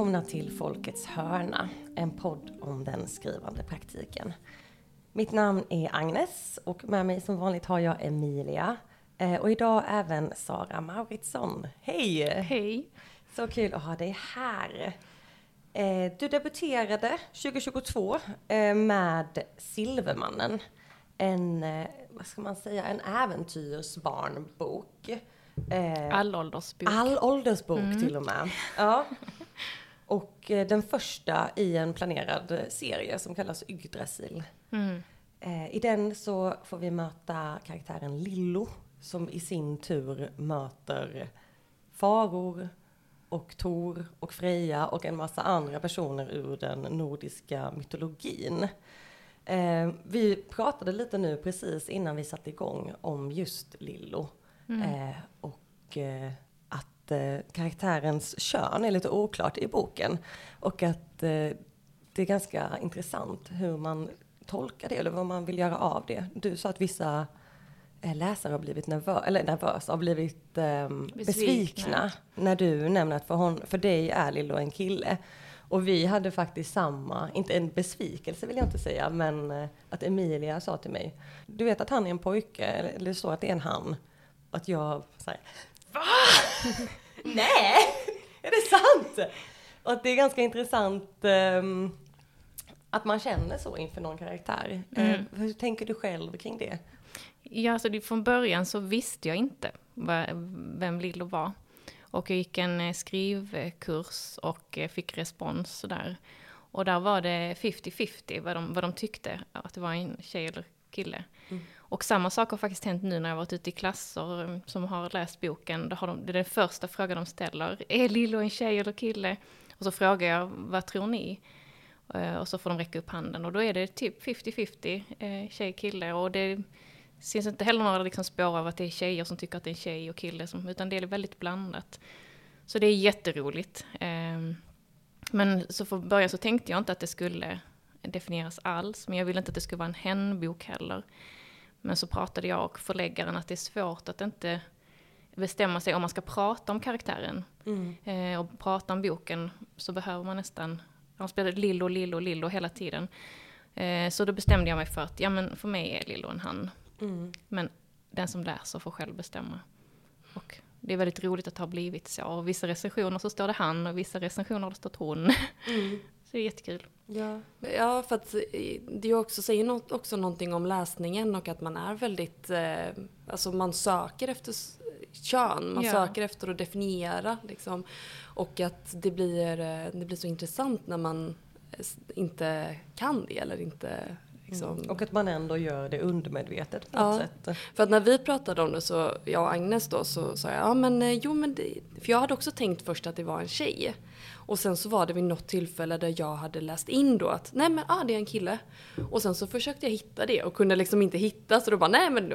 Välkomna till Folkets hörna, en podd om den skrivande praktiken. Mitt namn är Agnes och med mig som vanligt har jag Emilia eh, och idag även Sara Mauritsson. Hej! Hej! Så kul att ha dig här. Eh, du debuterade 2022 eh, med Silvermannen. En, vad ska man säga, en äventyrsbarnbok. Allåldersbok. Allåldersbok mm. till och med. Ja. Och den första i en planerad serie som kallas Yggdrasil. Mm. I den så får vi möta karaktären Lillo som i sin tur möter faror, och Tor och Freja och en massa andra personer ur den nordiska mytologin. Eh, vi pratade lite nu precis innan vi satte igång om just Lillo. Mm. Eh, och eh, att eh, karaktärens kön är lite oklart i boken. Och att eh, det är ganska intressant hur man tolkar det eller vad man vill göra av det. Du sa att vissa Eh, läsare har blivit nervö eller nervösa, har blivit eh, besvikna. besvikna. när du nämner att för, hon, för dig är Lillo en kille. Och vi hade faktiskt samma, inte en besvikelse vill jag inte säga, men eh, att Emilia sa till mig, du vet att han är en pojke, eller så att det är en han. Att jag såhär, VA? Nej! Är det sant? Och att det är ganska intressant eh, att man känner så inför någon karaktär. Eh, mm. hur tänker du själv kring det? Ja, alltså det, från början så visste jag inte vad, vem Lillo var. Och jag gick en eh, skrivkurs och eh, fick respons sådär. Och där var det 50-50 vad de, vad de tyckte, att det var en tjej eller kille. Mm. Och samma sak har faktiskt hänt nu när jag varit ute i klasser um, som har läst boken. Då har de, det är den första frågan de ställer. Är Lillo en tjej eller kille? Och så frågar jag, vad tror ni? Eh, och så får de räcka upp handen. Och då är det typ 50-50 eh, tjej-kille. Och det syns inte heller några liksom spår av att det är tjejer som tycker att det är en tjej och kille, som, utan det är väldigt blandat. Så det är jätteroligt. Ehm, men så från början så tänkte jag inte att det skulle definieras alls, men jag ville inte att det skulle vara en hen-bok heller. Men så pratade jag och förläggaren att det är svårt att inte bestämma sig om man ska prata om karaktären. Mm. Eh, och prata om boken så behöver man nästan, han spelade Lillo, Lillo, Lillo hela tiden. Eh, så då bestämde jag mig för att, ja men för mig är Lillo en han. Mm. Men den som läser får själv bestämma. Och det är väldigt roligt att det har blivit så. Och vissa recensioner så står det han och vissa recensioner har det stått hon. Mm. Så det är jättekul. Ja. ja, för att det också, säger något, också någonting om läsningen och att man är väldigt, eh, alltså man söker efter kön, man ja. söker efter att definiera liksom. Och att det blir, eh, det blir så intressant när man inte kan det eller inte Liksom. Mm. Och att man ändå gör det undermedvetet på ja. något sätt. För att när vi pratade om det så, jag och Agnes då, så sa jag, ja men eh, jo men det, för jag hade också tänkt först att det var en tjej. Och sen så var det vid något tillfälle där jag hade läst in då att nej men ah, det är en kille. Och sen så försökte jag hitta det och kunde liksom inte hitta så då bara nej men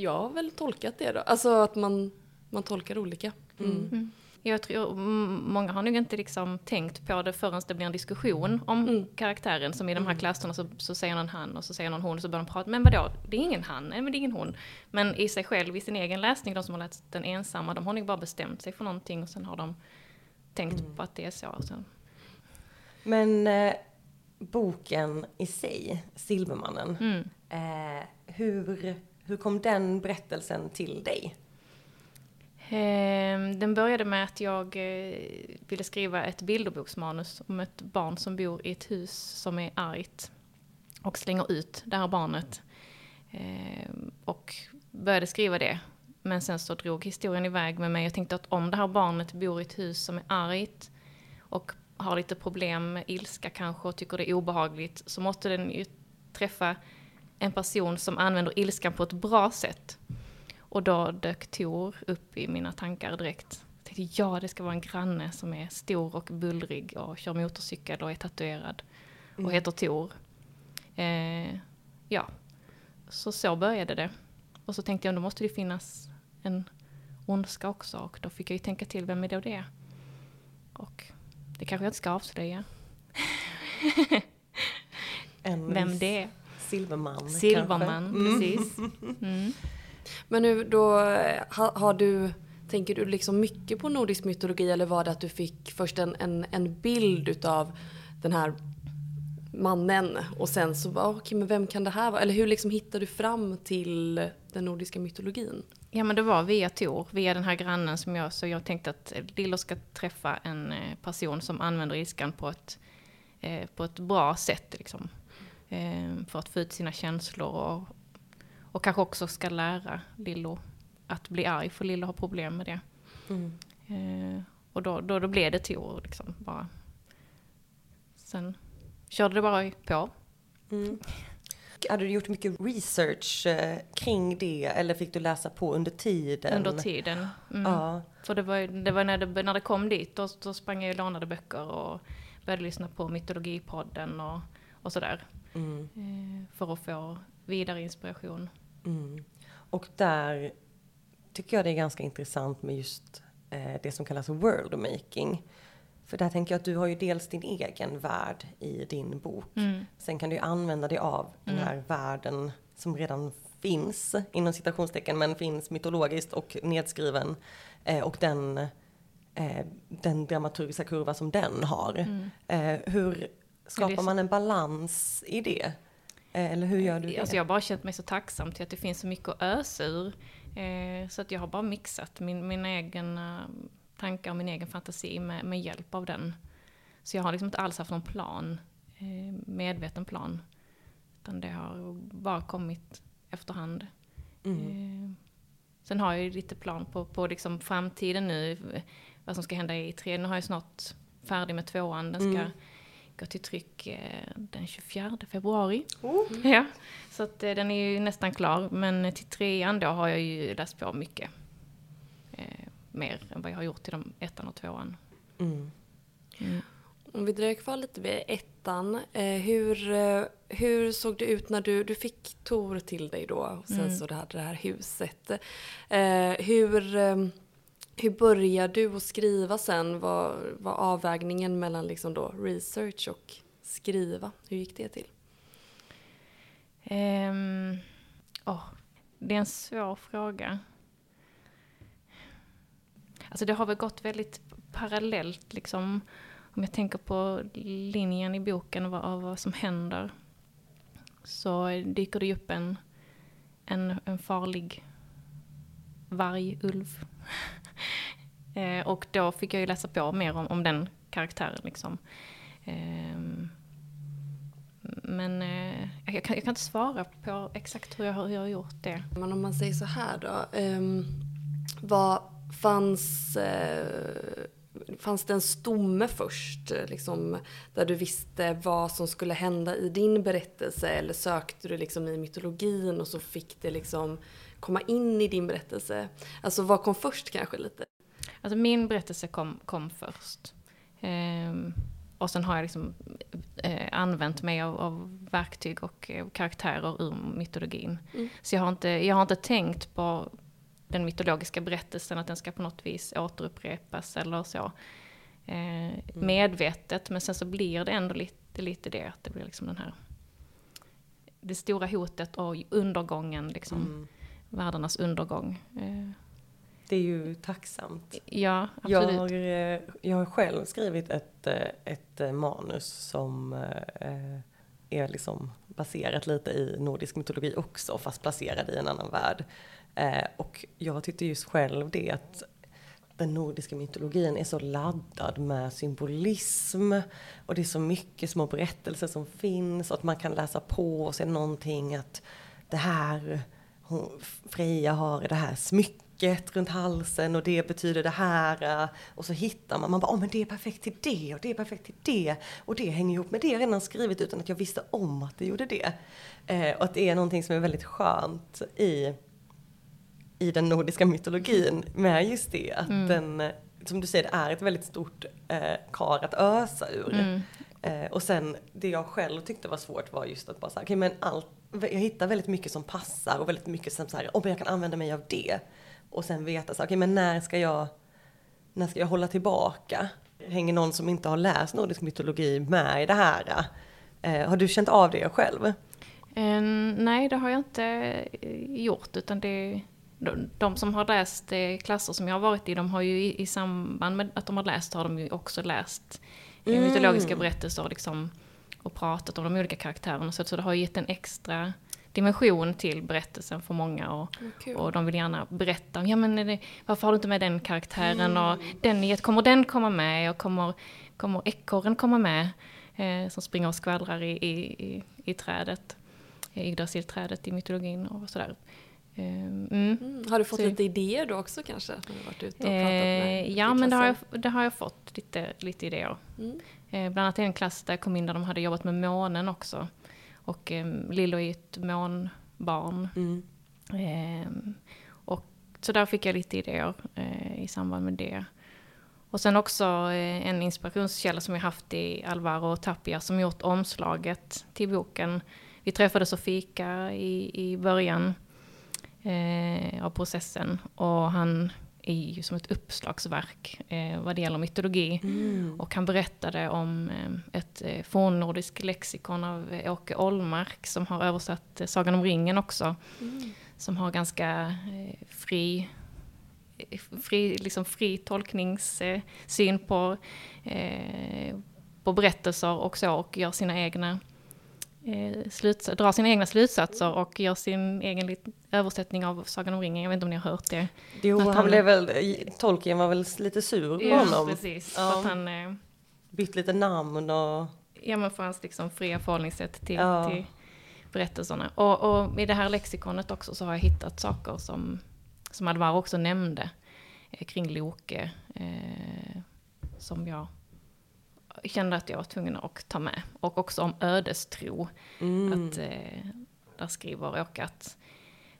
jag har väl tolkat det då. Alltså att man, man tolkar olika. Mm. Mm. Jag tror många har nog inte liksom tänkt på det förrän det blir en diskussion om mm. karaktären. Som i de här mm. klasserna så, så säger någon han och så säger någon hon och så börjar de prata. Men vadå, det är ingen han, nej men det är ingen hon. Men i sig själv, i sin egen läsning, de som har läst den ensamma, de har nog bara bestämt sig för någonting och sen har de tänkt mm. på att det är så. så. Men eh, boken i sig, Silvermannen, mm. eh, hur, hur kom den berättelsen till dig? Ehm, den började med att jag eh, ville skriva ett bilderboksmanus om ett barn som bor i ett hus som är argt och slänger ut det här barnet. Ehm, och började skriva det. Men sen så drog historien iväg med mig. Jag tänkte att om det här barnet bor i ett hus som är argt och har lite problem med ilska kanske och tycker det är obehagligt så måste den ju träffa en person som använder ilskan på ett bra sätt. Och då dök Tor upp i mina tankar direkt. Jag tänkte ja, det ska vara en granne som är stor och bullrig och kör motorcykel och är tatuerad och mm. heter Tor. Eh, ja, så så började det. Och så tänkte jag, då måste det finnas en ondska också. Och då fick jag ju tänka till, vem är då det? Och det kanske jag inte ska avslöja. En vem det är. Silverman. Silverman. Mm. precis. Mm. Men nu då, eh, har, har du, tänker du liksom mycket på nordisk mytologi eller var det att du fick först en, en, en bild utav den här mannen och sen så bara, okej men vem kan det här vara? Eller hur liksom hittar du fram till den nordiska mytologin? Ja men det var via Tor, via den här grannen som jag, så jag tänkte att Lillo ska träffa en eh, person som använder ilskan på ett, eh, på ett bra sätt liksom. Eh, för att få ut sina känslor och, och kanske också ska lära Lillo att bli arg, för Lillo har problem med det. Mm. Eh, och då, då, då blev det Tor liksom bara. Sen körde det bara på. Mm. Hade du gjort mycket research eh, kring det eller fick du läsa på under tiden? Under tiden. Mm. Ja. För det var, det var när, det, när det kom dit, då, då sprang jag och lånade böcker och började lyssna på Mytologipodden och, och sådär. Mm. Eh, för att få vidare inspiration. Mm. Och där tycker jag det är ganska intressant med just eh, det som kallas world making. För där tänker jag att du har ju dels din egen värld i din bok. Mm. Sen kan du ju använda dig av den här världen som redan finns, inom citationstecken, men finns mytologiskt och nedskriven. Eh, och den, eh, den dramaturgiska kurva som den har. Mm. Eh, hur skapar man en balans i det? Eh, eller hur gör du det? Alltså jag har bara känt mig så tacksam till att det finns så mycket att ösa ur. Eh, så att jag har bara mixat min, mina egna tankar och min egen fantasi med, med hjälp av den. Så jag har liksom inte alls haft någon plan, eh, medveten plan. Utan det har bara kommit efterhand. Mm. Eh, sen har jag ju lite plan på, på liksom framtiden nu, vad som ska hända i tre. Nu har jag snart färdig med tvåan, den ska Mm. gå till tryck eh, den 24 februari. Oh. Ja, så att den är ju nästan klar. Men till trean då har jag ju läst på mycket. Mer än vad jag har gjort till de ettan och tvåan. Mm. Om vi dröjer kvar lite vid ettan. Eh, hur, eh, hur såg det ut när du, du fick Tor till dig då? Och sen Mm. så du hade det här huset. Eh, hur, eh, hur började du att skriva sen? Vad var avvägningen mellan liksom då research och skriva? Hur gick det till? Ehm, åh, det är en svår fråga. Alltså det har väl gått väldigt parallellt liksom. Om jag tänker på linjen i boken vad, av vad som händer. Så dyker det upp en, en, en farlig vargulv. eh, och då fick jag ju läsa på mer om, om den karaktären liksom. Ehm, men eh, jag, kan, jag kan inte svara på exakt hur jag, har- hur jag har gjort det. Men om man säger så här då. Um, vad fanns, eh, fanns det en stomme först? eh, Liksom, där du visste vad som skulle hända i din berättelse? Eller sökte du liksom i mytologin och så fick det liksom komma in i din berättelse? Alltså vad kom först kanske lite? Alltså min berättelse kom, kom först. Ehm, och sen har jag liksom eh, använt mig av, av verktyg och eh, karaktärer ur mytologin. Mm. Så jag har, inte, jag har inte tänkt på den mytologiska berättelsen, att den ska på något vis återupprepas eller så. Eh, Medvetet, men sen så blir det ändå lite, lite det, att det blir liksom den här det stora hotet och undergången, liksom, Mm. världarnas undergång. Eh, Det är ju tacksamt. ja, Jag absolut. har, eh, jag har själv skrivit ett, eh, ett eh, manus som eh, är liksom baserat lite i nordisk mytologi också, fast placerad i en annan värld. Eh, Och jag tyckte just själv det att den nordiska mytologin är så laddad med symbolism och det är så mycket små berättelser som finns och att man kan läsa på och se någonting att det här, hon, Freja har det här smycket runt halsen och det betyder det här eh, och så hittar man, man bara, oh, men det är perfekt till det och det är perfekt till det och det hänger ihop med det jag redan skrivit utan att jag visste om att det gjorde det. Eh, och att det är någonting som är väldigt skönt i i den nordiska mytologin med just det att Mm. den, eh, som du säger, det är ett väldigt stort eh, kar att ösa ur. Mm. Eh, och sen det jag själv tyckte var svårt var just att bara säga, okej okay, men allt, jag hittar väldigt mycket som passar och väldigt mycket som så här, om jag kan använda mig av det. Och sen veta så okej okay, men när ska jag, när ska jag hålla tillbaka? Hänger någon som inte har läst nordisk mytologi med i det här? Eh, har du känt av det själv? Um, nej, det har jag inte eh, gjort, utan det de, de som har läst eh, klasser som jag har varit i, de har ju i, i samband med att de har läst, har de ju också läst eh, mm. mytologiska berättelser liksom, och pratat om de olika karaktärerna. Så, så det har gett en extra dimension till berättelsen för många och, okay. och de vill gärna berätta, ja men det, varför har du inte med den karaktären mm. och den, kommer den komma med och kommer, kommer ekorren komma med eh, som springer och skvallrar i, i, i, i trädet, i Yggdrasil-trädet i mytologin och sådär. Mm. Mm. Har du fått så, lite idéer då också kanske? När du varit ute och pratat med eh, ja, men det har, jag, det har jag fått lite, lite idéer. Mm. Eh, bland annat i en klass där jag kom in där de hade jobbat med månen också. Och eh, Lillo är ett månbarn. Mm. Eh, och, så där fick jag lite idéer eh, i samband med det. Och sen också eh, en inspirationskälla som jag haft i Alvaro Tapia som gjort omslaget till boken. Vi träffades och fika i, i början eh, av processen. Och han är ju som ett uppslagsverk eh, vad det gäller mytologi. Mm. Och han berättade om eh, ett eh, fornnordiskt lexikon av eh, Åke Ollmark som har översatt eh, Sagan om ringen också. Mm. Som har ganska eh, fri fri, liksom fri tolkningssyn på, eh, på berättelser och så och gör sina egna eh, drar sina egna slutsatser och gör sin egen översättning av Sagan om ringen. Jag vet inte om ni har hört det. Jo, han, han blev väl, Tolkien var väl lite sur på ja, honom. precis. Ja. Att han, eh, Bytt lite namn och... Ja, men för hans liksom fria förhållningssätt till, ja. till berättelserna. Och, och, i det här lexikonet också så har jag hittat saker som, som Alvar också nämnde eh, kring Loke. Eh, som jag kände att jag var tvungen att ta med. Och också om ödestro. Mm. Att, eh, där skriver Åke att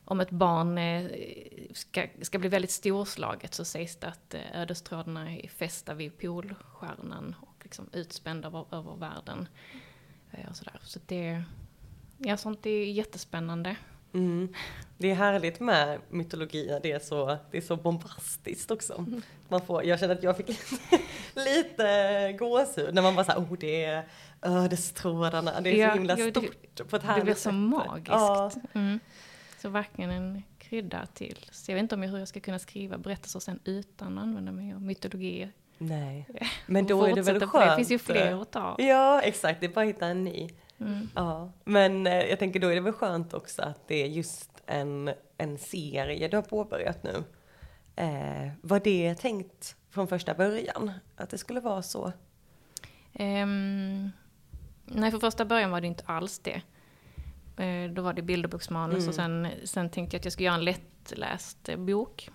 om ett barn eh, ska, ska bli väldigt storslaget så sägs det att eh, ödestrådarna är fästa vid polstjärnan och liksom utspända över, över världen. Eh, och sådär. Så det, ja, sånt är jättespännande. Mm. Det är härligt med mytologi, det är så, det är så bombastiskt också. Man får, jag känner att jag fick lite gåshud när man bara såhär, oh det är ödestrådarna, det är ja, så himla stort det, på ett härligt Det blir så sätt. magiskt. Ja. Mm. Så verkligen en krydda till. Så jag vet inte om hur jag ska kunna skriva berättelser sen utan att använda mig av mytologi. Nej, men då är det väl skönt. Det finns ju fler att ta. Ja, exakt, det är bara att hitta en ny. Mm. Ja, men eh, jag tänker då är det väl skönt också att det är just en, en serie du har påbörjat nu. Eh, var det tänkt från första början? Att det skulle vara så? Um, nej, från första början var det inte alls det. Uh, då var det bilderboksmanus mm. och sen, sen tänkte jag att jag skulle göra en lättläst bok.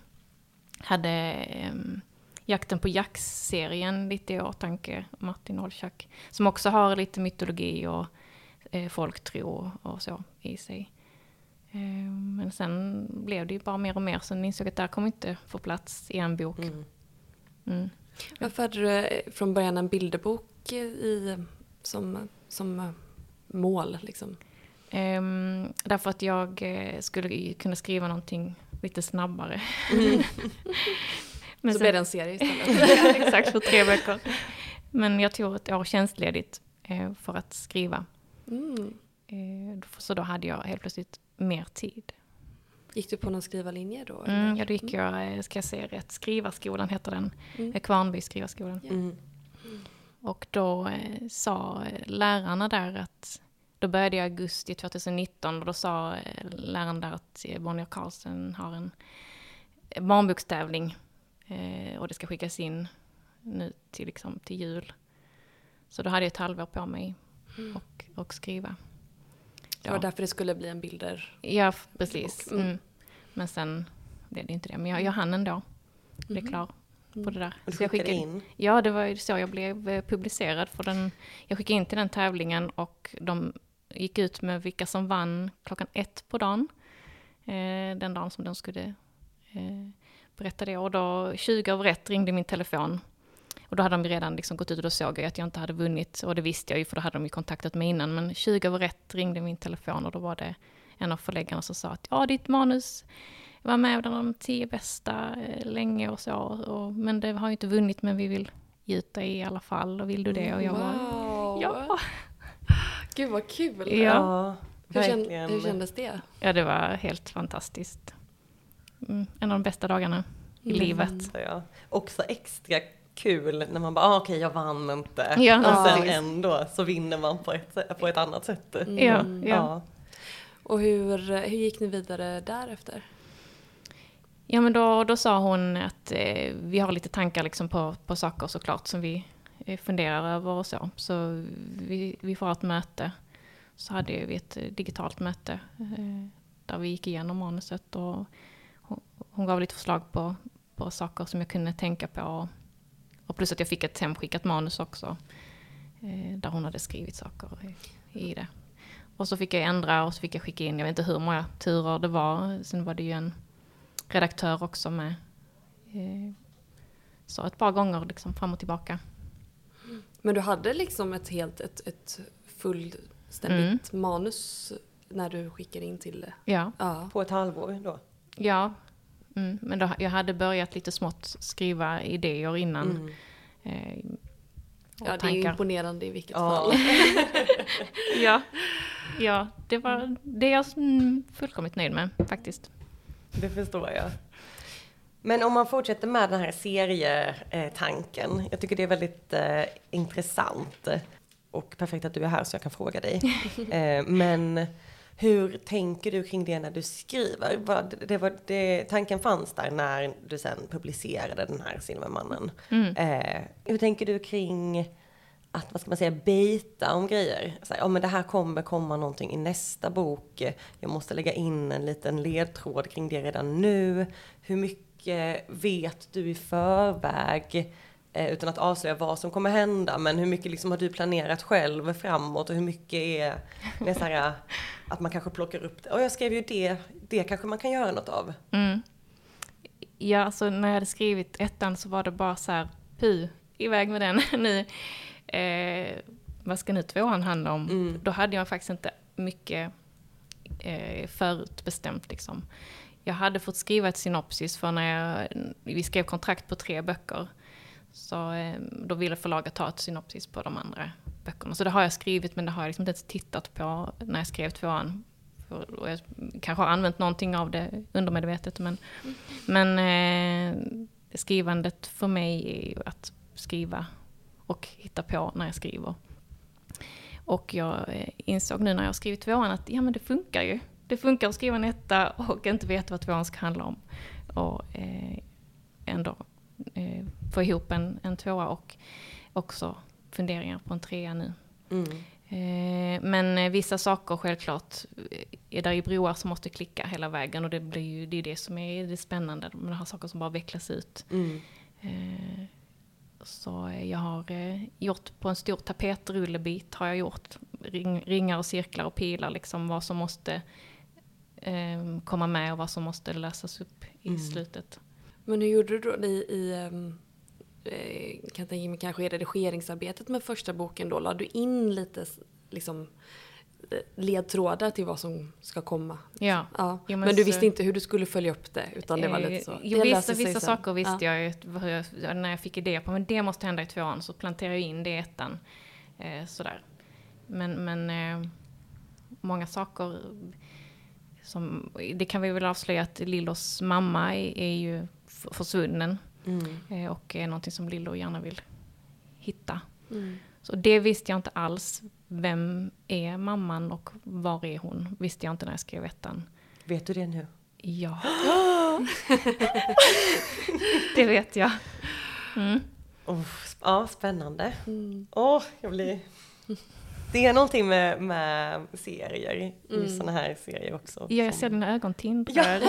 Hade um, Jakten på Jax-serien lite i åtanke, Martin Olschack. Som också har lite mytologi och eh, folktro och så i sig. Eh, men sen blev det ju bara mer och mer, sen insåg att det här kommer inte få plats i en bok. Mm. Mm. Varför hade du eh, från början en bilderbok i, som, som mål? Liksom? Um, därför att jag skulle kunna skriva någonting lite snabbare. Mm. Men så sen, blev det en serie istället. exakt, för tre veckor. Men jag tog ett år tjänstledigt eh, för att skriva. Mm. Eh, så då hade jag helt plötsligt mer tid. Gick du på någon skrivarlinje då? Mm, ja, då gick mm. jag, eh, ska jag säga rätt, Skrivarskolan heter den. Mm. Eh, Kvarnby skrivarskolan. Mm. Och då eh, sa lärarna där att, då började jag i augusti 2019 och då sa läraren där att Bonnier Carlsen har en barnbokstävling eh, och det ska skickas in nu till, liksom, till jul. Så då hade jag ett halvår på mig mm. och, och skriva. Det var därför det skulle bli en bilder... Ja, precis. Mm. Mm. Men sen blev det inte det. Men jag, jag hann ändå bli mm. klar på det där. Och du skickade, skickade in? Ja, det var så jag blev eh, publicerad. För den, jag skickade in till den tävlingen och de gick ut med vilka som vann klockan ett på dagen. Eh, den dagen som de skulle eh, berätta det. Och då 20 över ett ringde min telefon. Och då hade de redan liksom gått ut och då såg jag att jag inte hade vunnit. Och det visste jag ju för då hade de ju kontaktat mig innan. Men 20 över rätt ringde min telefon och då var det en av förläggarna som sa att ja, ditt manus var med bland de tio bästa eh, länge och så. Och, men det har ju inte vunnit men vi vill ge ut dig i alla fall. Och vill du det? Och jag var Wow. ja. Gud vad kul. Ja. Hur, känd, hur kändes det? Ja, det var helt fantastiskt. Mm, en av de bästa dagarna i Mm. livet. Så ja. Också extra kul när man bara, ah, okej jag vann inte. Ja, och sen precis. ändå så vinner man på ett, på ett annat sätt. Mm. Ja, ja. Ja. Och hur, hur gick ni vidare därefter? Ja, men då, då sa hon att eh, vi har lite tankar liksom på, på saker såklart som vi eh, funderar över och så. Så vi, vi får ha ett möte. Så hade vi ett eh, digitalt möte eh, där vi gick igenom manuset och hon, hon gav lite förslag på, på saker som jag kunde tänka på. Och plus att jag fick ett hemskickat manus också. Eh, där hon hade skrivit saker i, det. Och så fick jag ändra och så fick jag skicka in, jag vet inte hur många turer det var. Sen var det ju en redaktör också med. Eh, så ett par gånger liksom fram och tillbaka. Men du hade liksom ett helt, ett, ett fullständigt Mm. manus när du skickade in till det? Ja, Ja. På ett halvår då. ja. Mm, men då, jag hade börjat lite smått skriva idéer innan. Mm. Eh, Ja, det är ju tankar. imponerande i vilket Ja. fall. Ja, ja det, var, det är jag mm, fullkomligt nöjd med faktiskt. Det förstår jag. Men om man fortsätter med den här serietanken. Jag tycker det är väldigt eh, intressant. Och perfekt att du är här så jag kan fråga dig. eh, men hur tänker du kring det när du skriver? Vad, det var, det, tanken fanns där när du sen publicerade den här Silvermannen. Mm. Eh, hur tänker du kring att, vad ska man säga, bita om grejer? Så här, ja men det här kommer komma någonting i nästa bok. Jag måste lägga in en liten ledtråd kring det redan nu. Hur mycket vet du i förväg? Eh, utan att avslöja vad som kommer hända. Men hur mycket liksom har du planerat själv framåt? Och hur mycket är, är så här, att man kanske plockar upp det. Och jag skrev ju det, det kanske man kan göra något av. Mm. Ja, alltså när jag hade skrivit ettan så var det bara så här, pu, iväg med den nu. Eh, vad ska nu tvåan handla om? Mm. Då hade jag faktiskt inte mycket eh, förutbestämt liksom. Jag hade fått skriva ett synopsis för när jag, vi skrev kontrakt på tre böcker. Så ehm, då ville förlaget ta ett synopsis på de andra böckerna. Så det har jag skrivit men det har jag liksom inte ens tittat på när jag skrev tvåan. Och jag kanske har använt någonting av det undermedvetet men, men eh, skrivandet för mig är ju att skriva och hitta på när jag skriver. Och jag eh, insåg nu när jag har skrivit tvåan att ja men det funkar ju. Det funkar att skriva en etta och inte veta vad tvåan ska handla om. Och eh, ändå eh, få ihop en, en tvåa och också funderingar på en trea nu. Mm. Eh, men eh, vissa saker självklart eh, är där i broar som måste klicka hela vägen och det blir ju det, är det som är det spännande. Man har saker som bara vecklas ut. Mm. Eh, så eh, jag har gjort på en stor tapetrullebit har jag gjort ring, ringar och cirklar och pilar liksom vad som måste komma med och vad som måste lösas upp i Mm. slutet. Men hur gjorde du då i, i ehm, eh, kan jag tänka mig kanske i redigeringsarbetet med första boken då? La du in lite liksom eh, ledtrådar till vad som ska komma? Ja. Ja. Jo, men, men du så- visste inte hur du skulle följa upp det utan det var lite så? Eh, det Jo, vissa, vissa saker visste Ja. jag ju när jag fick idé på, men det måste hända i tvåan, så planterade jag in det i ettan. Eh, sådär. Men, men eh, många saker som, det kan vi väl avslöja att Lillos mamma är, är ju försvunnen Mm. eh, och är någonting som Lillo gärna vill hitta. Mm. Så det visste jag inte alls. Vem är mamman och var är hon? Visste jag inte när jag skrev ettan. Vet du det nu? Ja. det vet jag. Mm. Oh, sp- ja, spännande. Mm. Åh, jag blir... Det är någonting med, med serier, Mm. sådana här serier också. Ja, jag ser dina ögon tindrar.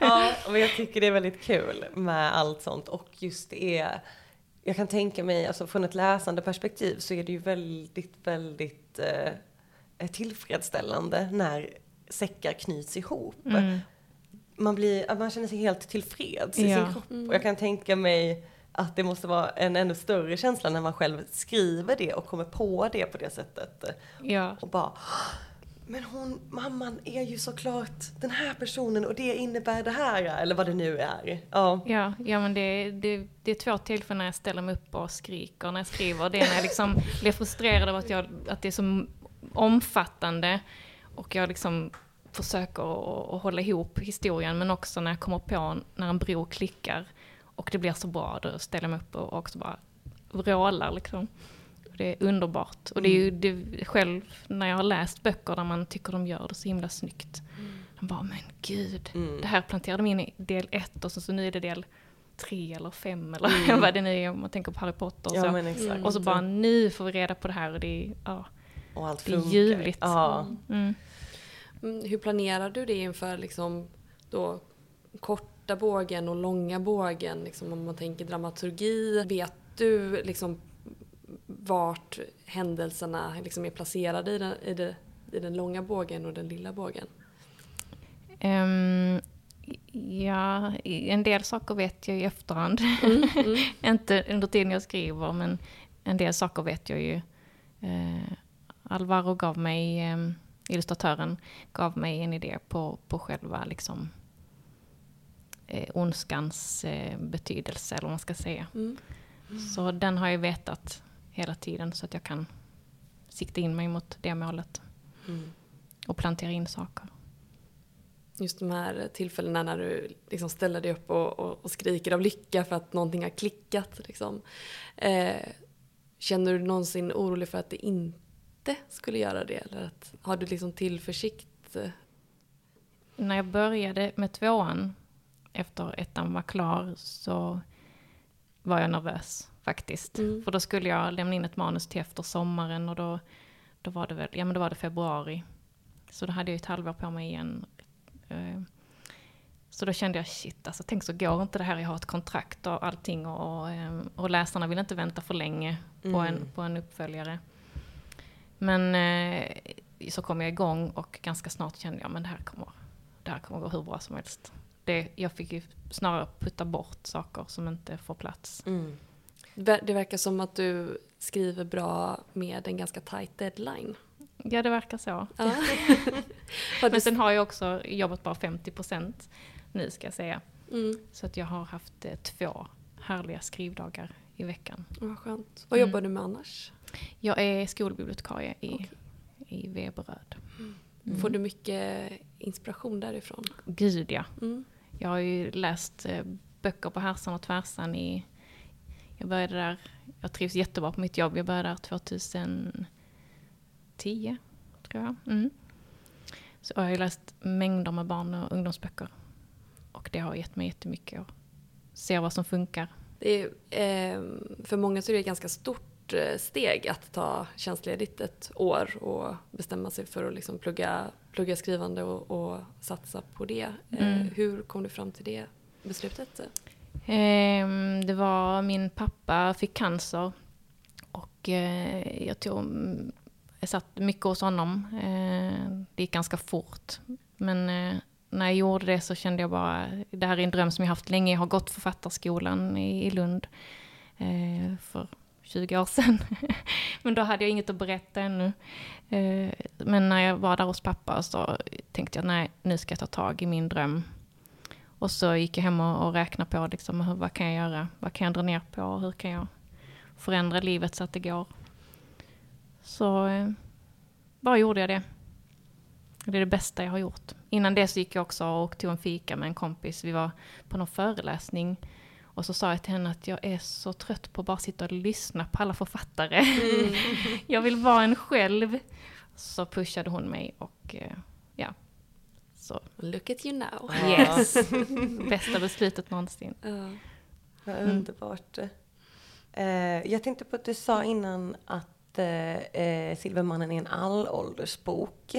Ja, men jag tycker det är väldigt kul med allt sånt och just det är, jag kan tänka mig, alltså från ett läsande perspektiv så är det ju väldigt, väldigt eh, tillfredsställande när säckar knyts ihop. Mm. Man, blir, man känner sig helt tillfreds i Ja. sin kropp. Mm. Och jag kan tänka mig att det måste vara en ännu större känsla när man själv skriver det och kommer på det på det sättet. Ja. Och bara men hon, mamman är ju såklart den här personen och det innebär det här, eller vad det nu är. Ja, Ja, ja men det, det, det är två tillfällen när jag ställer mig upp och skriker när jag skriver. Det är när jag liksom blir frustrerad av att, jag, att det är så omfattande och jag liksom försöker att, att hålla ihop historien men också när jag kommer på när en bro klickar och det blir så bra, då ställer jag mig upp och också bara vrålar liksom. Det är underbart. Och det är ju det, själv när jag har läst böcker där man tycker de gör det så himla snyggt. Man bara, men gud, det här planterade de in i del ett och så, så nu är det del tre eller fem eller vad det nu är om man tänker på Harry Potter och ja så. men exakt. Och så bara nu får vi reda på det här och det är, ja, och allt det är ljuvligt. Ja. Mm. Mm, Hur planerar du det inför liksom då korta bågen och långa bågen? Liksom om man tänker dramaturgi. Vet du liksom vart händelserna liksom är placerade i den, i, det, i den långa bågen och den lilla bågen? Ehm, ja, en del saker vet jag i efterhand. Inte under tiden jag skriver, men en del saker vet jag ju. Eh, Alvaro gav mig, eh, illustratören, gav mig en idé på, på själva liksom, eh, ondskans eh, betydelse, eller vad man ska säga. Mm. Så den har jag vetat hela tiden så att jag kan sikta in mig mot det målet. Mm. Och plantera in saker. Just de här tillfällena när du liksom ställer dig upp och, och, och skriker av lycka för att någonting har klickat. Liksom. Eh, känner du någonsin orolig för att det inte skulle göra det? Eller att, har du liksom tillförsikt? När jag började med tvåan, efter ettan var klar, så var jag nervös faktiskt. Mm. För då skulle jag lämna in ett manus till efter sommaren och då, då var det väl, ja men då var det februari. Så då hade jag ett halvår på mig igen. Eh, Så då kände jag shit, alltså tänk så går inte det här, jag har ett kontrakt och allting och, och, eh, och läsarna vill inte vänta för länge på, en, på en uppföljare. Men eh, så kom jag igång och ganska snart kände jag men det här kommer, det här kommer gå hur bra som helst. Det, jag fick ju snarare putta bort saker som inte får plats. Mm. Det verkar som att du skriver bra med en ganska tight deadline. Ja, det verkar så. Ja. Men sen har jag också jobbat bara 50% nu ska jag säga. mm, Så att jag har haft eh, två härliga skrivdagar i veckan. vad skönt. Vad Mm. jobbar du med annars? Jag är skolbibliotekarie i, Okej. i Veberöd. Får du mycket inspiration därifrån? Gud ja. Mm. Jag har ju läst eh, böcker på härsan och tvärsan i... Jag började där, jag trivs jättebra på mitt jobb. Jag började där 2010, tror jag. Mm. Så jag har ju läst mängder med barn och ungdomsböcker. Och det har gett mig jättemycket att se vad som funkar. Det är, eh, för många så är det ganska stort eh, steg att ta tjänstledigt ett år och bestämma sig för att liksom plugga, plugga skrivande och, och satsa på det. Eh, Mm. hur kom du fram till det beslutet? Ehm, det var min pappa fick cancer och eh, jag tog, jag satt mycket hos honom. Det gick ganska fort. Men när jag gjorde det så kände jag bara, det här är en dröm som jag haft länge. Jag har gått författarskolan i, Lund för 20 år sedan. men då hade jag inget att berätta ännu. Eh, men när jag var där hos pappa så tänkte jag, nej, nu ska jag ta tag i min dröm. Och så gick jag hem och, och räknade på liksom, hur, vad kan jag göra? Vad kan jag dra ner på? Hur kan jag förändra livet så att det går? Så eh, bara gjorde jag det. Det är det bästa jag har gjort. Innan det så gick jag också och tog en fika med en kompis. Vi var på någon föreläsning. Och så sa jag till henne att jag är så trött på att bara sitta och lyssna på alla författare. jag vill vara en själv. Så pushade hon mig och eh, ja. Så Look at you now. yes. Bästa beslutet någonsin. Ja. Vad Mm. underbart. Eh, jag tänkte på att du sa innan att eh, Silvermannen är en allåldersbok.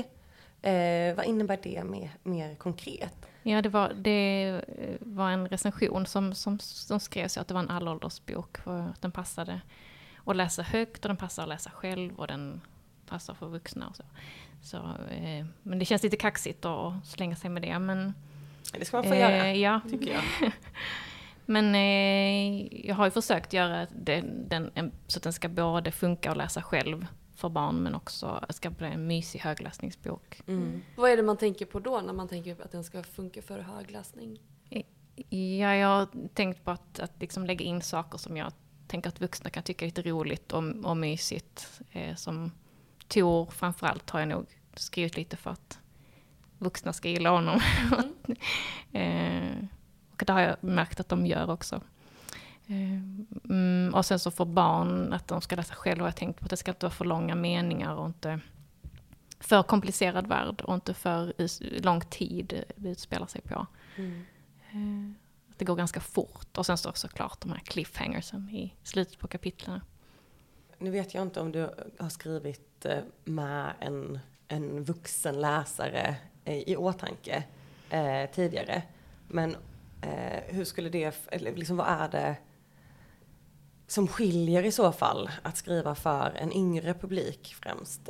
Vad innebär det mer, mer konkret? Ja, det var, det eh, var en recension som, som, som skrevs att det var en allåldersbok. För att den passade att läsa högt och den passar att läsa själv och den passar för vuxna och så. så eh, men det känns lite kaxigt att slänga sig med det. Men, Det ska man få göra, eh, ja, tycker jag. Men eh, jag har ju försökt göra den, den, så att den ska både funka och läsa själv för barn men också ska bli en mysig högläsningsbok. Mm. Vad är det man tänker på då när man tänker att den ska funka för högläsning? Ja, jag har tänkt på att, att liksom lägga in saker som jag tänker att vuxna kan tycka är lite roligt och, och mysigt. Eh, som Tor framförallt har jag nog skrivit lite för att vuxna ska gilla honom. Mm. eh, och det har jag märkt att de gör också. Eh, mm, och sen så för barn, att de ska läsa själva, jag tänkt på att det ska inte vara för långa meningar och inte för komplicerad värld och inte för lång tid det utspelar sig på. Mm. Eh, det går ganska fort. Och sen så såklart de här cliffhangersen i slutet på kapitlen. Nu vet jag inte om du har skrivit eh, med en, en vuxen läsare i åtanke eh, tidigare. Men eh, hur skulle det, eller liksom vad är det som skiljer i så fall att skriva för en yngre publik främst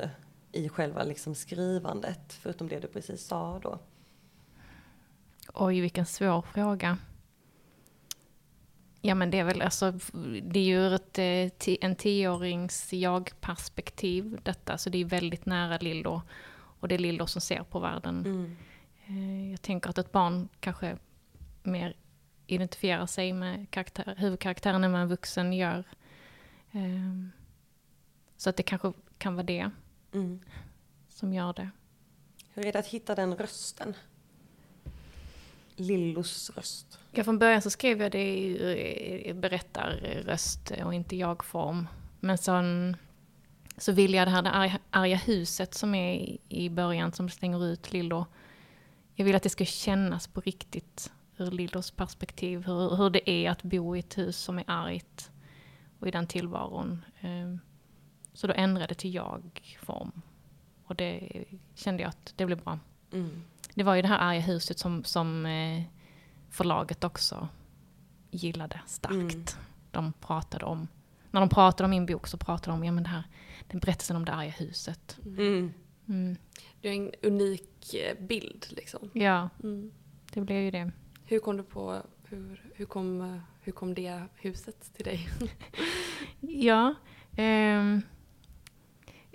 i själva liksom skrivandet, förutom det du precis sa då? Oj, vilken svår fråga. Ja men det är väl alltså, det är ju ett, eh, en tioårings jag-perspektiv detta, så det är väldigt nära Lillo. Och det är Lillo som ser på världen. Mm. Eh, jag tänker att ett barn kanske mer identifierar sig med karaktär, huvudkaraktären än vad en vuxen gör. Ehm, så att det kanske kan vara det mm. som gör det. Hur är det att hitta den rösten? Lillos röst? Ja, från början så skrev jag det i berättarröst och inte jag-form. Men sen så vill jag det här det arga, arga huset som är i början som stänger ut Lillo. Jag vill att det ska kännas på riktigt ur Lillos perspektiv. Hur, hur det är att bo i ett hus som är argt och i den tillvaron. Ehm, så då ändrade det till jag-form. Och det kände jag att det blev bra. Mm. Det var ju det här arga huset som, som eh, förlaget också gillade starkt. Mm. De pratade om, när de pratade om min bok så pratade de om ja, men det här, den berättelsen om det arga huset. Mm. Mm. Det är en unik eh, bild liksom. Ja, mm. det blev ju det. Hur kom du på, hur, hur, kom, hur kom det huset till dig? ja, eh,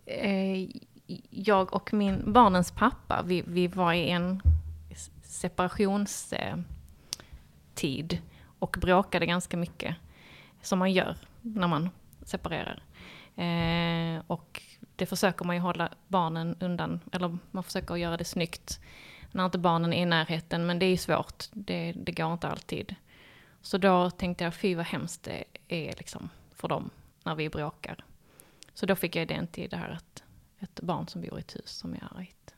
eh, jag och min barnens pappa, vi, vi var i en separationstid och bråkade ganska mycket, som man gör när man separerar. Eh, och det försöker man ju hålla barnen undan, eller man försöker göra det snyggt när inte barnen är i närheten, men det är ju svårt, det, det går inte alltid. Så då tänkte jag, fy vad hemskt det är liksom för dem när vi bråkar. Så då fick jag idén till det här att ett barn som bor i ett hus som är argt.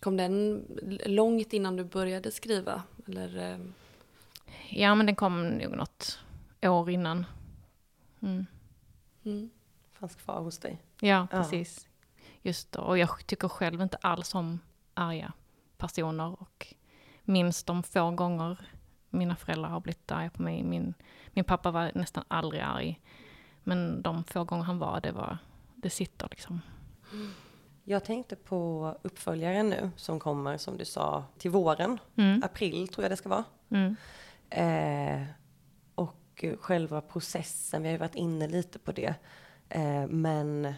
Kom den långt innan du började skriva? Eller? Eh? Ja, men den kom nog något år innan. Mm. Mm. Fanns kvar hos dig? Ja, precis. Ja. Just då. Och jag tycker själv inte alls om arga personer och minns de få gånger mina föräldrar har blivit arga på mig. Min, min pappa var nästan aldrig arg. Men de få gånger han var, det var, det sitter liksom. Jag tänkte på uppföljaren nu som kommer, som du sa, till våren. Mm. April tror jag det ska vara. Mm. Eh, och själva processen, vi har ju varit inne lite på det. Eh, men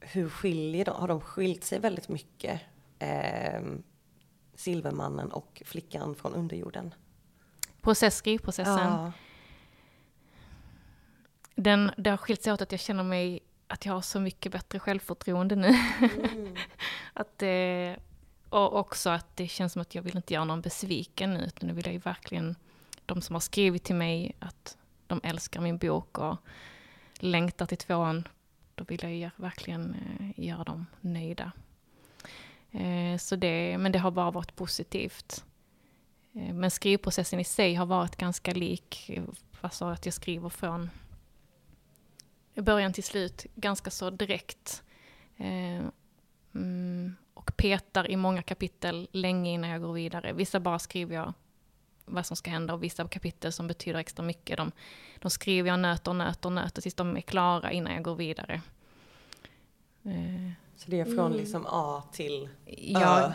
hur skiljer de? Har de skilt sig väldigt mycket? Eh, Silvermannen och flickan från underjorden. Process, skrivprocessen. Ja. Den, det har skilt sig åt att jag känner mig att jag har så mycket bättre självförtroende nu. Mm. att det, och också att det känns som att jag vill inte göra någon besviken nu, utan nu vill jag ju verkligen, de som har skrivit till mig att de älskar min bok och längtar till tvåan, då vill jag verkligen eh, göra dem nöjda. Eh, så det, men det har bara varit positivt. Eh, men skrivprocessen i sig har varit ganska lik, eh, alltså att jag skriver från början till slut ganska så direkt. Mm, och petar i många kapitel länge innan jag går vidare. Vissa bara skriver jag vad som ska hända och vissa kapitel som betyder extra mycket, de, de skriver jag nöter, nöter, nöter tills de är klara innan jag går vidare. Så det är från mm. liksom A till Ö? Ja,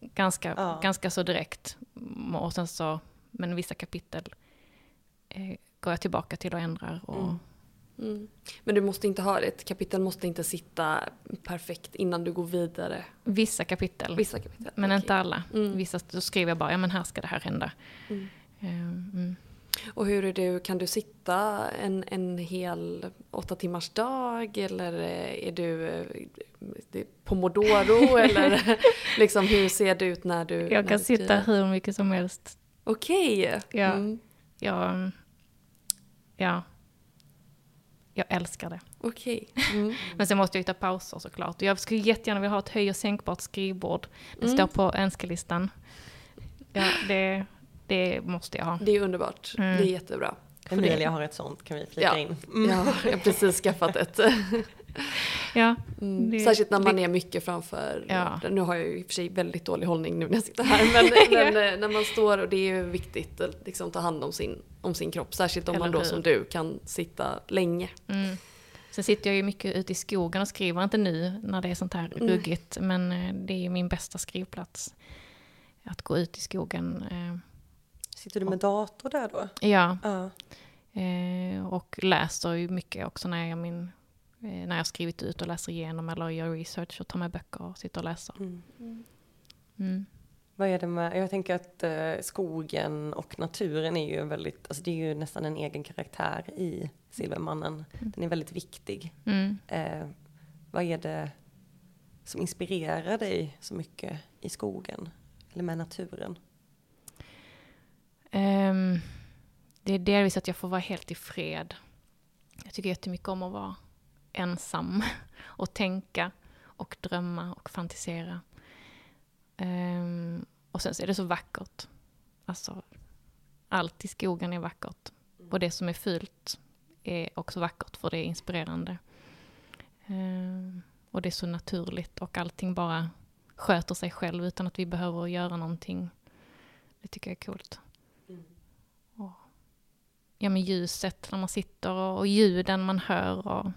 ganska, ja. ganska så direkt. Och sen så, men vissa kapitel eh, går jag tillbaka till och ändrar. Och, Mm. Mm. Men du måste inte ha det, ett kapitel måste inte sitta perfekt innan du går vidare. Vissa kapitel, Vissa kapitel. men okej. inte alla. Mm. Vissa då skriver jag bara, ja men här ska det här hända. Mm. Eh, mm. Och hur är du, kan du sitta en, en hel åtta timmars dag eller är du pomodoro eller liksom hur ser det ut när du när Jag kan du sitta hur mycket som helst. Okej! Ja. Mm. Jag, ja, jag älskar det. Okej. Mm. Men sen måste jag ju ta pauser såklart. Jag skulle jättegärna vilja ha ett höj och sänkbart skrivbord. Det Mm. står på önskelistan. Ja, det, det måste jag ha. Det är underbart. Mm. Det är jättebra. Emilia har ett sånt, kan vi flika Ja. in. Mm. Ja, jag har precis skaffat ett. Ja, Mm. Det- Särskilt när man det- är mycket framför. Ja. Nu har jag ju i och för sig väldigt dålig hållning nu när jag sitter här. Men, men eh, när man står och det är ju viktigt att liksom ta hand om sin, om sin kropp. Särskilt om Eller man då hur? som du kan sitta länge. mm. Sen sitter jag ju mycket ute i skogen och skriver, inte nu när det är sånt här Mm. ruggigt, men eh, det är ju min bästa skrivplats. Att gå ut i skogen. eh, Sitter du med dator där då? Ja, Ja. Eh, och läser ju mycket också när jag, min, eh, när jag skrivit ut och läser igenom eller gör research och tar med böcker och sitter och läser. Mm. Mm. Vad är det med, jag tänker att eh, skogen och naturen är ju väldigt, alltså det är ju nästan en egen karaktär i Silvermannen. Den är väldigt viktig. Mm. Eh, vad är det som inspirerar dig så mycket i skogen? Eller med naturen? Ehm, det är delvis att jag får vara helt i fred. Jag tycker jättemycket om att vara ensam och tänka och drömma och fantisera. Ehm, och sen så är det så vackert. Alltså, allt i skogen är vackert. Och det som är fult är också vackert för det är inspirerande. Ehm, och det är så naturligt och allting bara sköter sig själv utan att vi behöver göra någonting. Det tycker jag är coolt. Och, ja, men ljuset när man sitter och, och ljuden man hör. Och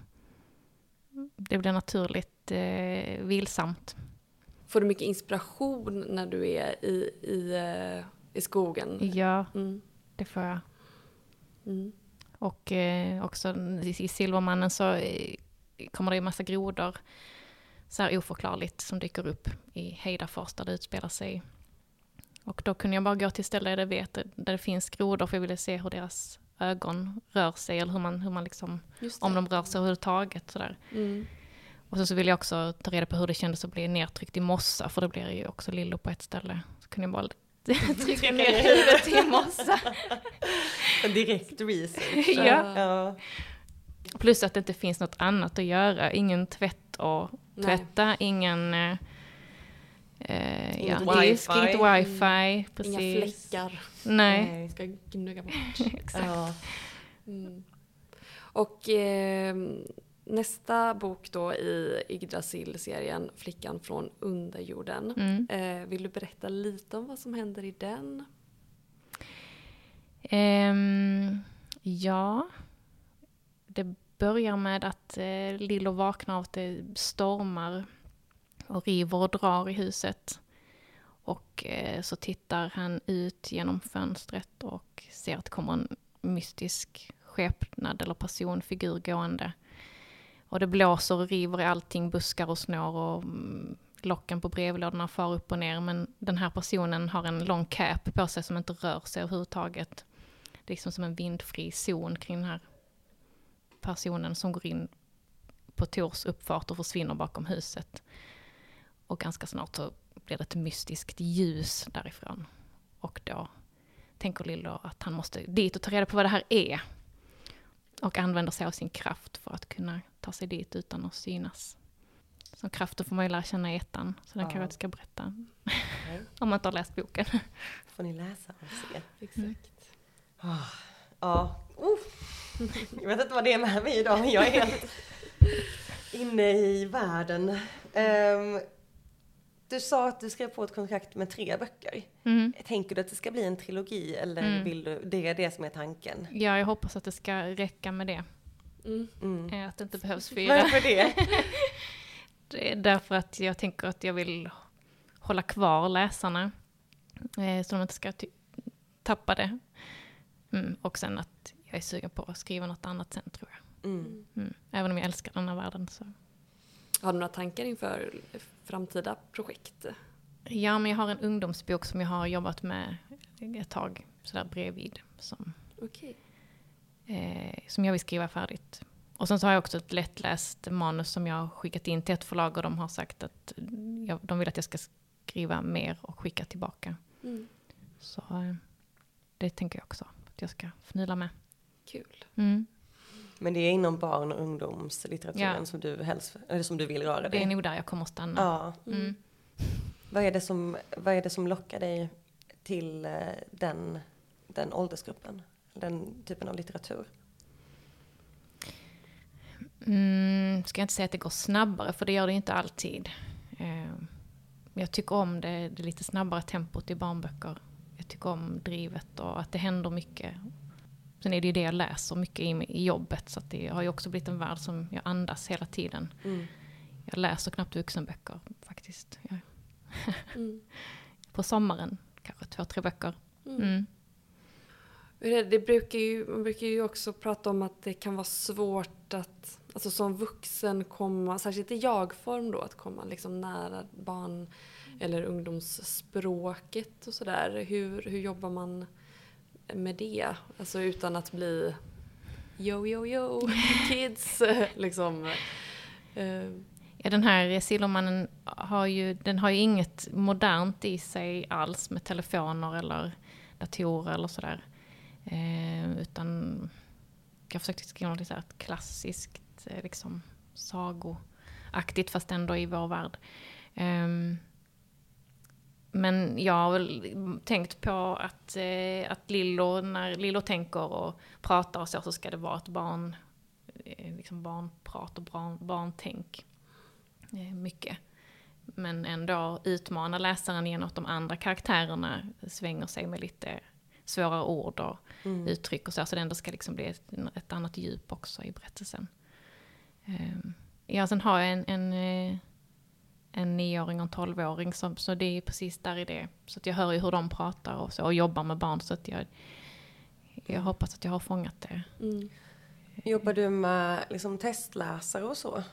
det blir naturligt eh, vilsamt. Får du mycket inspiration när du är i, i, eh, i skogen? Ja, Mm. det får jag. Mm. Och eh, också i, Silvermannen så eh, kommer det ju massa grodor så här oförklarligt som dyker upp i Heidafors där det utspelar sig. Och då kunde jag bara gå till ställen där jag vet där det finns grodor för jag ville se hur deras ögon rör sig eller hur man, hur man liksom, om de rör sig överhuvudtaget sådär. Mm. Och så, så vill jag också ta reda på hur det kändes att bli nedtryckt i mossa, för då blir det ju också Lillo på ett ställe. Så kunde jag bara trycka ner huvudet i mossa. En direkt research. Ja. ja. Plus att det inte finns något annat att göra. Ingen tvätt att Nej. tvätta, ingen eh, eh, ja, disk, wifi. inget wifi. Precis. Inga fläckar. Nej, Ska gnugga bort. exakt. Ja. Mm. Och eh, nästa bok då i Yggdrasil-serien, Flickan från underjorden. Mm. Eh, vill du berätta lite om vad som händer i den? Ehm, ja, det börjar med att eh, Lillo vaknar av att det stormar och river och drar i huset. Och eh, så tittar han ut genom fönstret och ser att det kommer en mystisk skepnad eller personfigur gående. Och det blåser och river i allting, buskar och snår och mm, locken på brevlådorna far upp och ner. Men den här personen har en lång cap på sig som inte rör sig överhuvudtaget. Det är liksom som en vindfri zon kring den här personen som går in på Tors uppfart och försvinner bakom huset. Och ganska snart så blir det ett mystiskt ljus därifrån. Och då tänker Lillo att han måste dit och ta reda på vad det här är. Och använder sig av sin kraft för att kunna ta sig dit utan att synas. Så kraften får man ju lära känna i ettan, så den Ja. kanske jag inte ska berätta. Nej. Om man inte har läst boken. får ni läsa och se. Exakt. Ja. Oh. Jag vet inte vad det är med mig idag, men jag är helt inne i världen. Ehm, du sa att du skrev på ett kontrakt med tre böcker. Mm. Tänker du att det ska bli en trilogi eller Mm. vill du, det är det som är tanken? Ja, jag hoppas att det ska räcka med det. Mm. Mm. Eh, Att det inte behövs fyra. Varför det? Det är därför att jag tänker att jag vill hålla kvar läsarna. Eh, så de inte ska ty- tappa det. Mm, och sen att jag är sugen på att skriva något annat sen tror jag. Mm. Mm. Även om jag älskar den här världen så. Har du några tankar inför framtida projekt? Ja, men jag har en ungdomsbok som jag har jobbat med ett tag sådär bredvid. Som, Okej. eh, som jag vill skriva färdigt. Och sen så har jag också ett lättläst manus som jag har skickat in till ett förlag och de har sagt att jag, de vill att jag ska skriva mer och skicka tillbaka. Mm. Så eh, det tänker jag också att jag ska fnula med. Kul. Mm. Men det är inom barn och ungdomslitteraturen Ja. som du helst, eller som du vill röra Det är dig? nog där jag kommer att stanna. Ja. Mm. Vad är det som, vad är det som lockar dig till eh, den, den åldersgruppen? Den typen av litteratur? Mm, ska jag inte säga att det går snabbare, för det gör det inte alltid. Eh, jag tycker om det, det lite snabbare tempot i barnböcker. Jag tycker om drivet och att det händer mycket. Sen är det ju det jag läser mycket i, i jobbet, så det har ju också blivit en värld som jag andas hela tiden. Mm. Jag läser knappt vuxenböcker faktiskt. Mm. på sommaren kanske två, tre böcker. Mm. Det det brukar ju, man brukar ju också prata om att det kan vara svårt att, alltså som vuxen komma, särskilt i jag-form då, att komma liksom nära barn eller ungdomsspråket och sådär. Hur, hur jobbar man med det? Alltså utan att bli yo, yo, yo, kids, liksom. Eh, Ja, den här Silvermannen har ju, den har ju inget modernt i sig alls med telefoner eller datorer eller sådär. Eh, utan jag försökte skriva något så klassiskt, eh, liksom sagoaktigt fast ändå i vår värld. Ehm, men jag har väl tänkt på att, eh, att Lillo, när Lillo tänker och pratar och så, så ska det vara ett barn, eh, liksom barnprat och barn, barntänk eh, mycket. Men ändå utmana läsaren genom att de andra karaktärerna svänger sig med lite svåra ord och Mm. uttryck och så, så det ändå ska liksom bli ett, ett annat djup också i berättelsen. Um, ja, sen har jag en, en, eh, en nioåring och en tolvåring, som, så det är precis där i det. Så att jag hör ju hur de pratar och, så, och jobbar med barn, så att jag, jag hoppas att jag har fångat det. mm. Jobbar du med liksom, testläsare och så?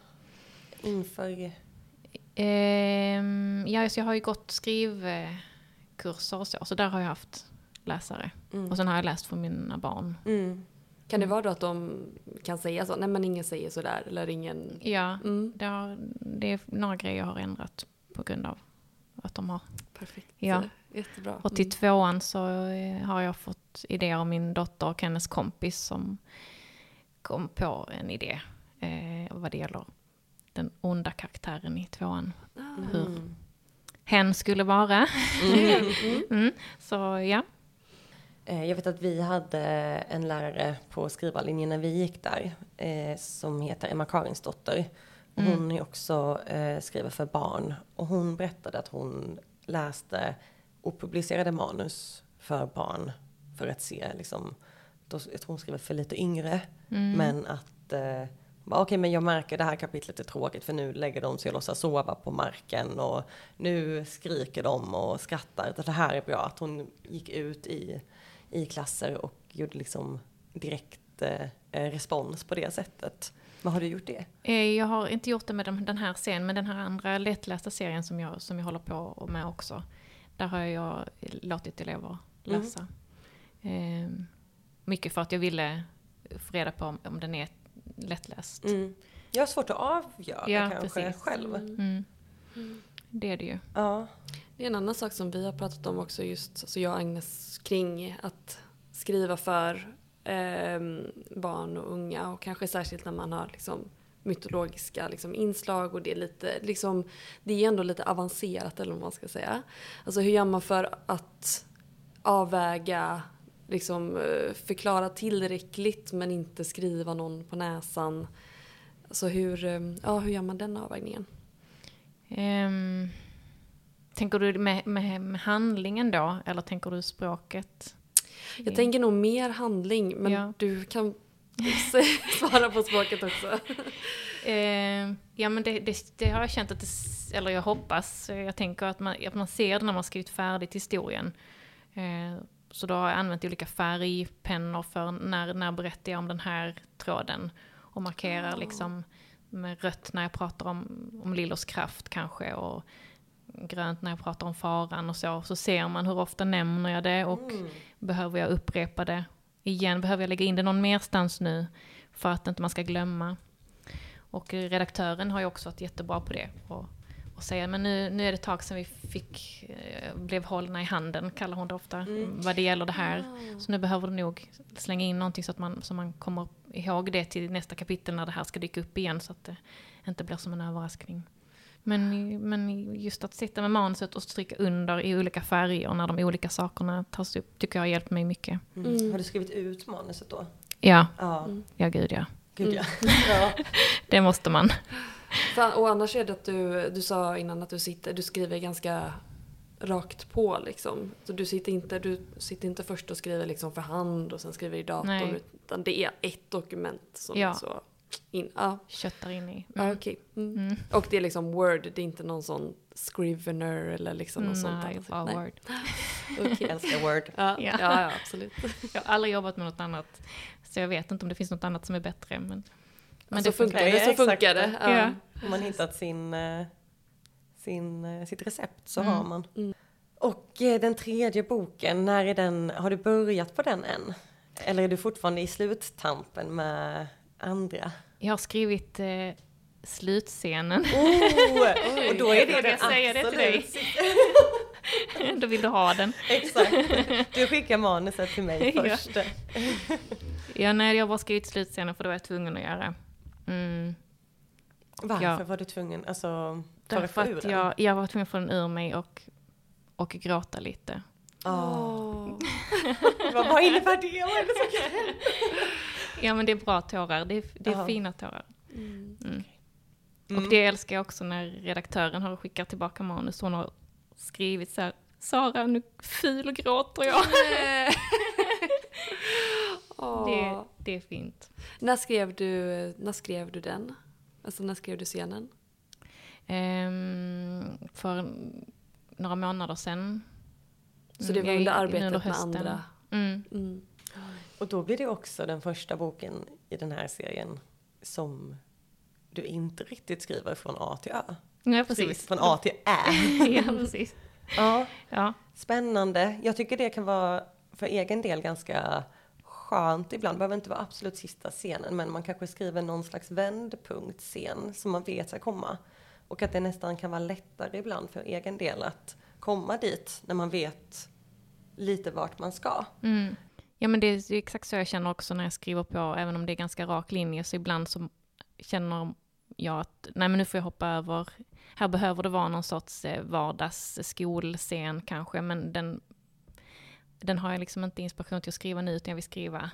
Inför... Ehm, ja, så jag har ju gått skrivkurser och så, så där har jag haft läsare. Mm. Och sen har jag läst för mina barn. Mm. Kan det vara då att de kan säga så? Nej men ingen säger sådär eller ingen... Ja, Mm. det, har, det är några grejer jag har ändrat på grund av att de har. Perfekt. Ja. Jättebra. Och till Mm. tvåan så eh, har jag fått idéer av min dotter och hennes kompis som kom på en idé eh, vad det gäller den onda karaktären i tvåan. Ah. Hur Mm. hen skulle vara. Mm. Mm. Så ja. Eh, Jag vet att vi hade en lärare på skrivarlinjen när vi gick där eh, som heter Emma Karinsdotter. Mm. Hon är också eh, skriver för barn och hon berättade att hon läste opublicerade manus för barn för att se liksom, då, jag tror hon skriver för lite yngre, Mm. men att eh, Okej, men jag märker det här kapitlet är tråkigt för nu lägger de sig och låtsas sova på marken och nu skriker de och skrattar. Det här är bra. Att hon gick ut i, i klasser och gjorde liksom direkt eh, respons på det sättet. Men har du gjort det? Eh, Jag har inte gjort det med den här serien, men den här andra lättlästa serien som jag, som jag håller på med också. Där har jag låtit elever Mm. läsa. Eh, mycket för att jag ville få reda på om, om den är lättläst. Mm. Jag har svårt att avgöra Ja, kanske precis. själv. Mm. Det är det ju. Ja. Det är en annan sak som vi har pratat om också just, alltså jag och Agnes, kring att skriva för eh, barn och unga och kanske särskilt när man har liksom mytologiska liksom, inslag och det är lite, liksom, det är ändå lite avancerat eller vad man ska säga. Alltså hur gör man för att avväga, liksom eh, förklara tillräckligt men inte skriva någon på näsan. Alltså hur, ehm, ja, hur gör man den avvägningen? Um, tänker du med, med, med handlingen då, eller tänker du språket? Jag tänker nog mer handling, men Ja. du kan svara på språket också. Eh, ja men det, det, det har jag känt att det, eller jag hoppas, jag tänker att man, att man ser det när man skrivit färdigt historien. Eh, så då har jag använt olika färgpennor för när, när berättar jag om den här tråden. Och markerar Oh. liksom med rött när jag pratar om, om Lillos kraft kanske. Och grönt när jag pratar om faran och så. Så ser man hur ofta nämner jag det och Mm. behöver jag upprepa det igen? Behöver jag lägga in det någon merstans nu för att inte man ska glömma? Och redaktören har ju också varit jättebra på det. Och, och säga, men nu, nu är det ett tag sedan vi fick, eh, blev hållna i handen, kallar hon det ofta, Mm. vad det gäller det här. Så nu behöver du nog slänga in någonting så att man, så man kommer ihåg det till nästa kapitel när det här ska dyka upp igen så att det inte blir som en överraskning. Men, men just att sitta med manuset och stryka under i olika färger när de olika sakerna tas upp tycker jag har hjälpt mig mycket. Mm. Mm. Har du skrivit ut manuset då? Ja, Ja, Mm. ja gud ja. gud ja. ja. Det måste man. Och annars är det att du, du sa innan att du sitter, du skriver ganska rakt på liksom. Så du sitter inte, du sitter inte först och skriver liksom för hand och sen skriver i datorn. Nej. Utan det är ett dokument som Ja. är så in. Ja, Köttar in i. ja okej. Mm. Mm. Och det är liksom word, det är inte någon sån scrivener eller liksom något sånt. Nej, bara Nej. word. Jag älskar Word. Ja, Ja. ja. ja, absolut. Jag har aldrig jobbat med något annat. Så jag vet inte om det finns något annat som är bättre. Men, men Men det funkar funkar. det så funkar det. Ja. Ja. Har man hittat sin, eh, sin, eh, sitt recept så Mm. har man. Mm. Och eh, den tredje boken, när är den, har du börjat på den än? Eller är du fortfarande i sluttampen med andra? Jag har skrivit eh, slutscenen. Oh, och då är det Jag den säger det till dig. absolut- Då vill du ha den. Exakt. Du skickar manuset till mig Ja. först. Ja, nej, jag har bara skrivit slutscenen för det var jag tvungen att göra. Mm. Varför Ja. var du tvungen? Alltså, för att Därför ur att jag, jag var tvungen att få den ur mig och, och gråta lite. Ja. Åh. Vad, innebär det? Vad är det som? Ja men det är bra tårar, det är, det är fina tårar. Mm. Mm. Mm. Och det älskar jag också när redaktören har skickat tillbaka manus. Hon har skrivit så här, Sara nu ful gråter jag. Det, det är fint. När, skrev du, när skrev du den? Alltså när skrev du scenen? Ehm, för några månader sedan. Så det Mm, var under arbetet med andra? Mm. Mm. Och då blir det också den första boken i den här serien som du inte riktigt skriver från A till Ö. Ja, Precis, från A till Ä. ja, precis. Ja, Ja. spännande. Jag tycker det kan vara för egen del ganska skönt ibland. Det behöver inte vara absolut sista scenen, men man kanske skriver någon slags vändpunktscen som man vet ska komma. Och att det nästan kan vara lättare ibland för egen del att komma dit när man vet lite vart man ska. Mm. Ja men det är exakt så jag känner också när jag skriver på, även om det är ganska rak linje, så ibland så känner jag att nej men nu får jag hoppa över, här behöver det vara någon sorts eh, vardagsskolscen kanske, men den, den har jag liksom inte inspiration till att skriva nu, utan jag vill skriva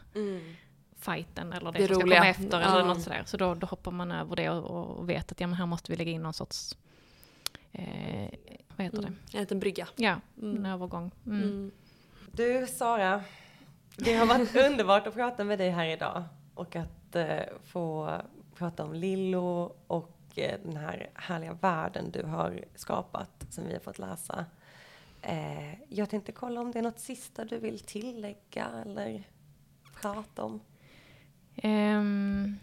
fighten eller det, Det som ska komma efter eller Ja. något sådär. Så då, då hoppar man över det och, och vet att ja men här måste vi lägga in någon sorts, eh, vad heter det? Mm. En liten brygga. Ja, Mm. en övergång. Mm. Mm. Du Sara, det har varit underbart att prata med dig här idag och att eh, få prata om Lillo och eh, den här härliga världen du har skapat som vi har fått läsa. Eh, jag tänkte kolla om det är något sista du vill tillägga eller prata om. Um,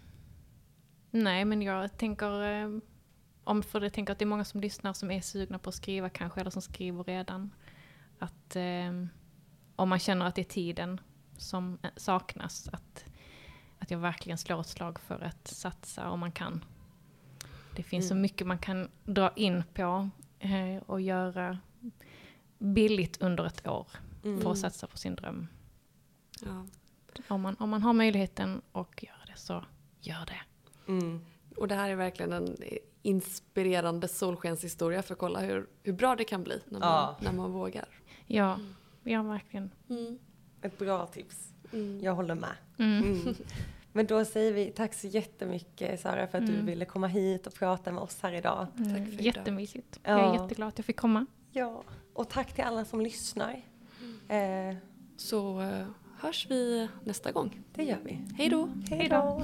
nej, men jag tänker, um, om för det tänker att det är många som lyssnar som är sugna på att skriva kanske, eller som skriver redan. Att um, om man känner att det är tiden som eh, saknas, att, att jag verkligen slår ett slag för att satsa om man kan. Det finns så Mm. mycket man kan dra in på eh, och göra billigt under ett år Mm. för att satsa på sin dröm. Ja. Om man, om man har möjligheten och gör det så gör det. Mm. Och det här är verkligen en inspirerande solskenshistoria för att kolla hur, hur bra det kan bli när man, Ja. när man vågar. Ja, ja verkligen. Mm. Ett bra tips. Mm. Jag håller med. Mm. Mm. Men då säger vi tack så jättemycket Sara för att du Mm. ville komma hit och prata med oss här idag. Tack för idag. Jättemysigt. Ja. Jag är jätteglad att jag fick komma. Ja, och tack till alla som lyssnar. Eh, Så eh, hörs vi nästa gång. det gör vi. Hej då! Hej då!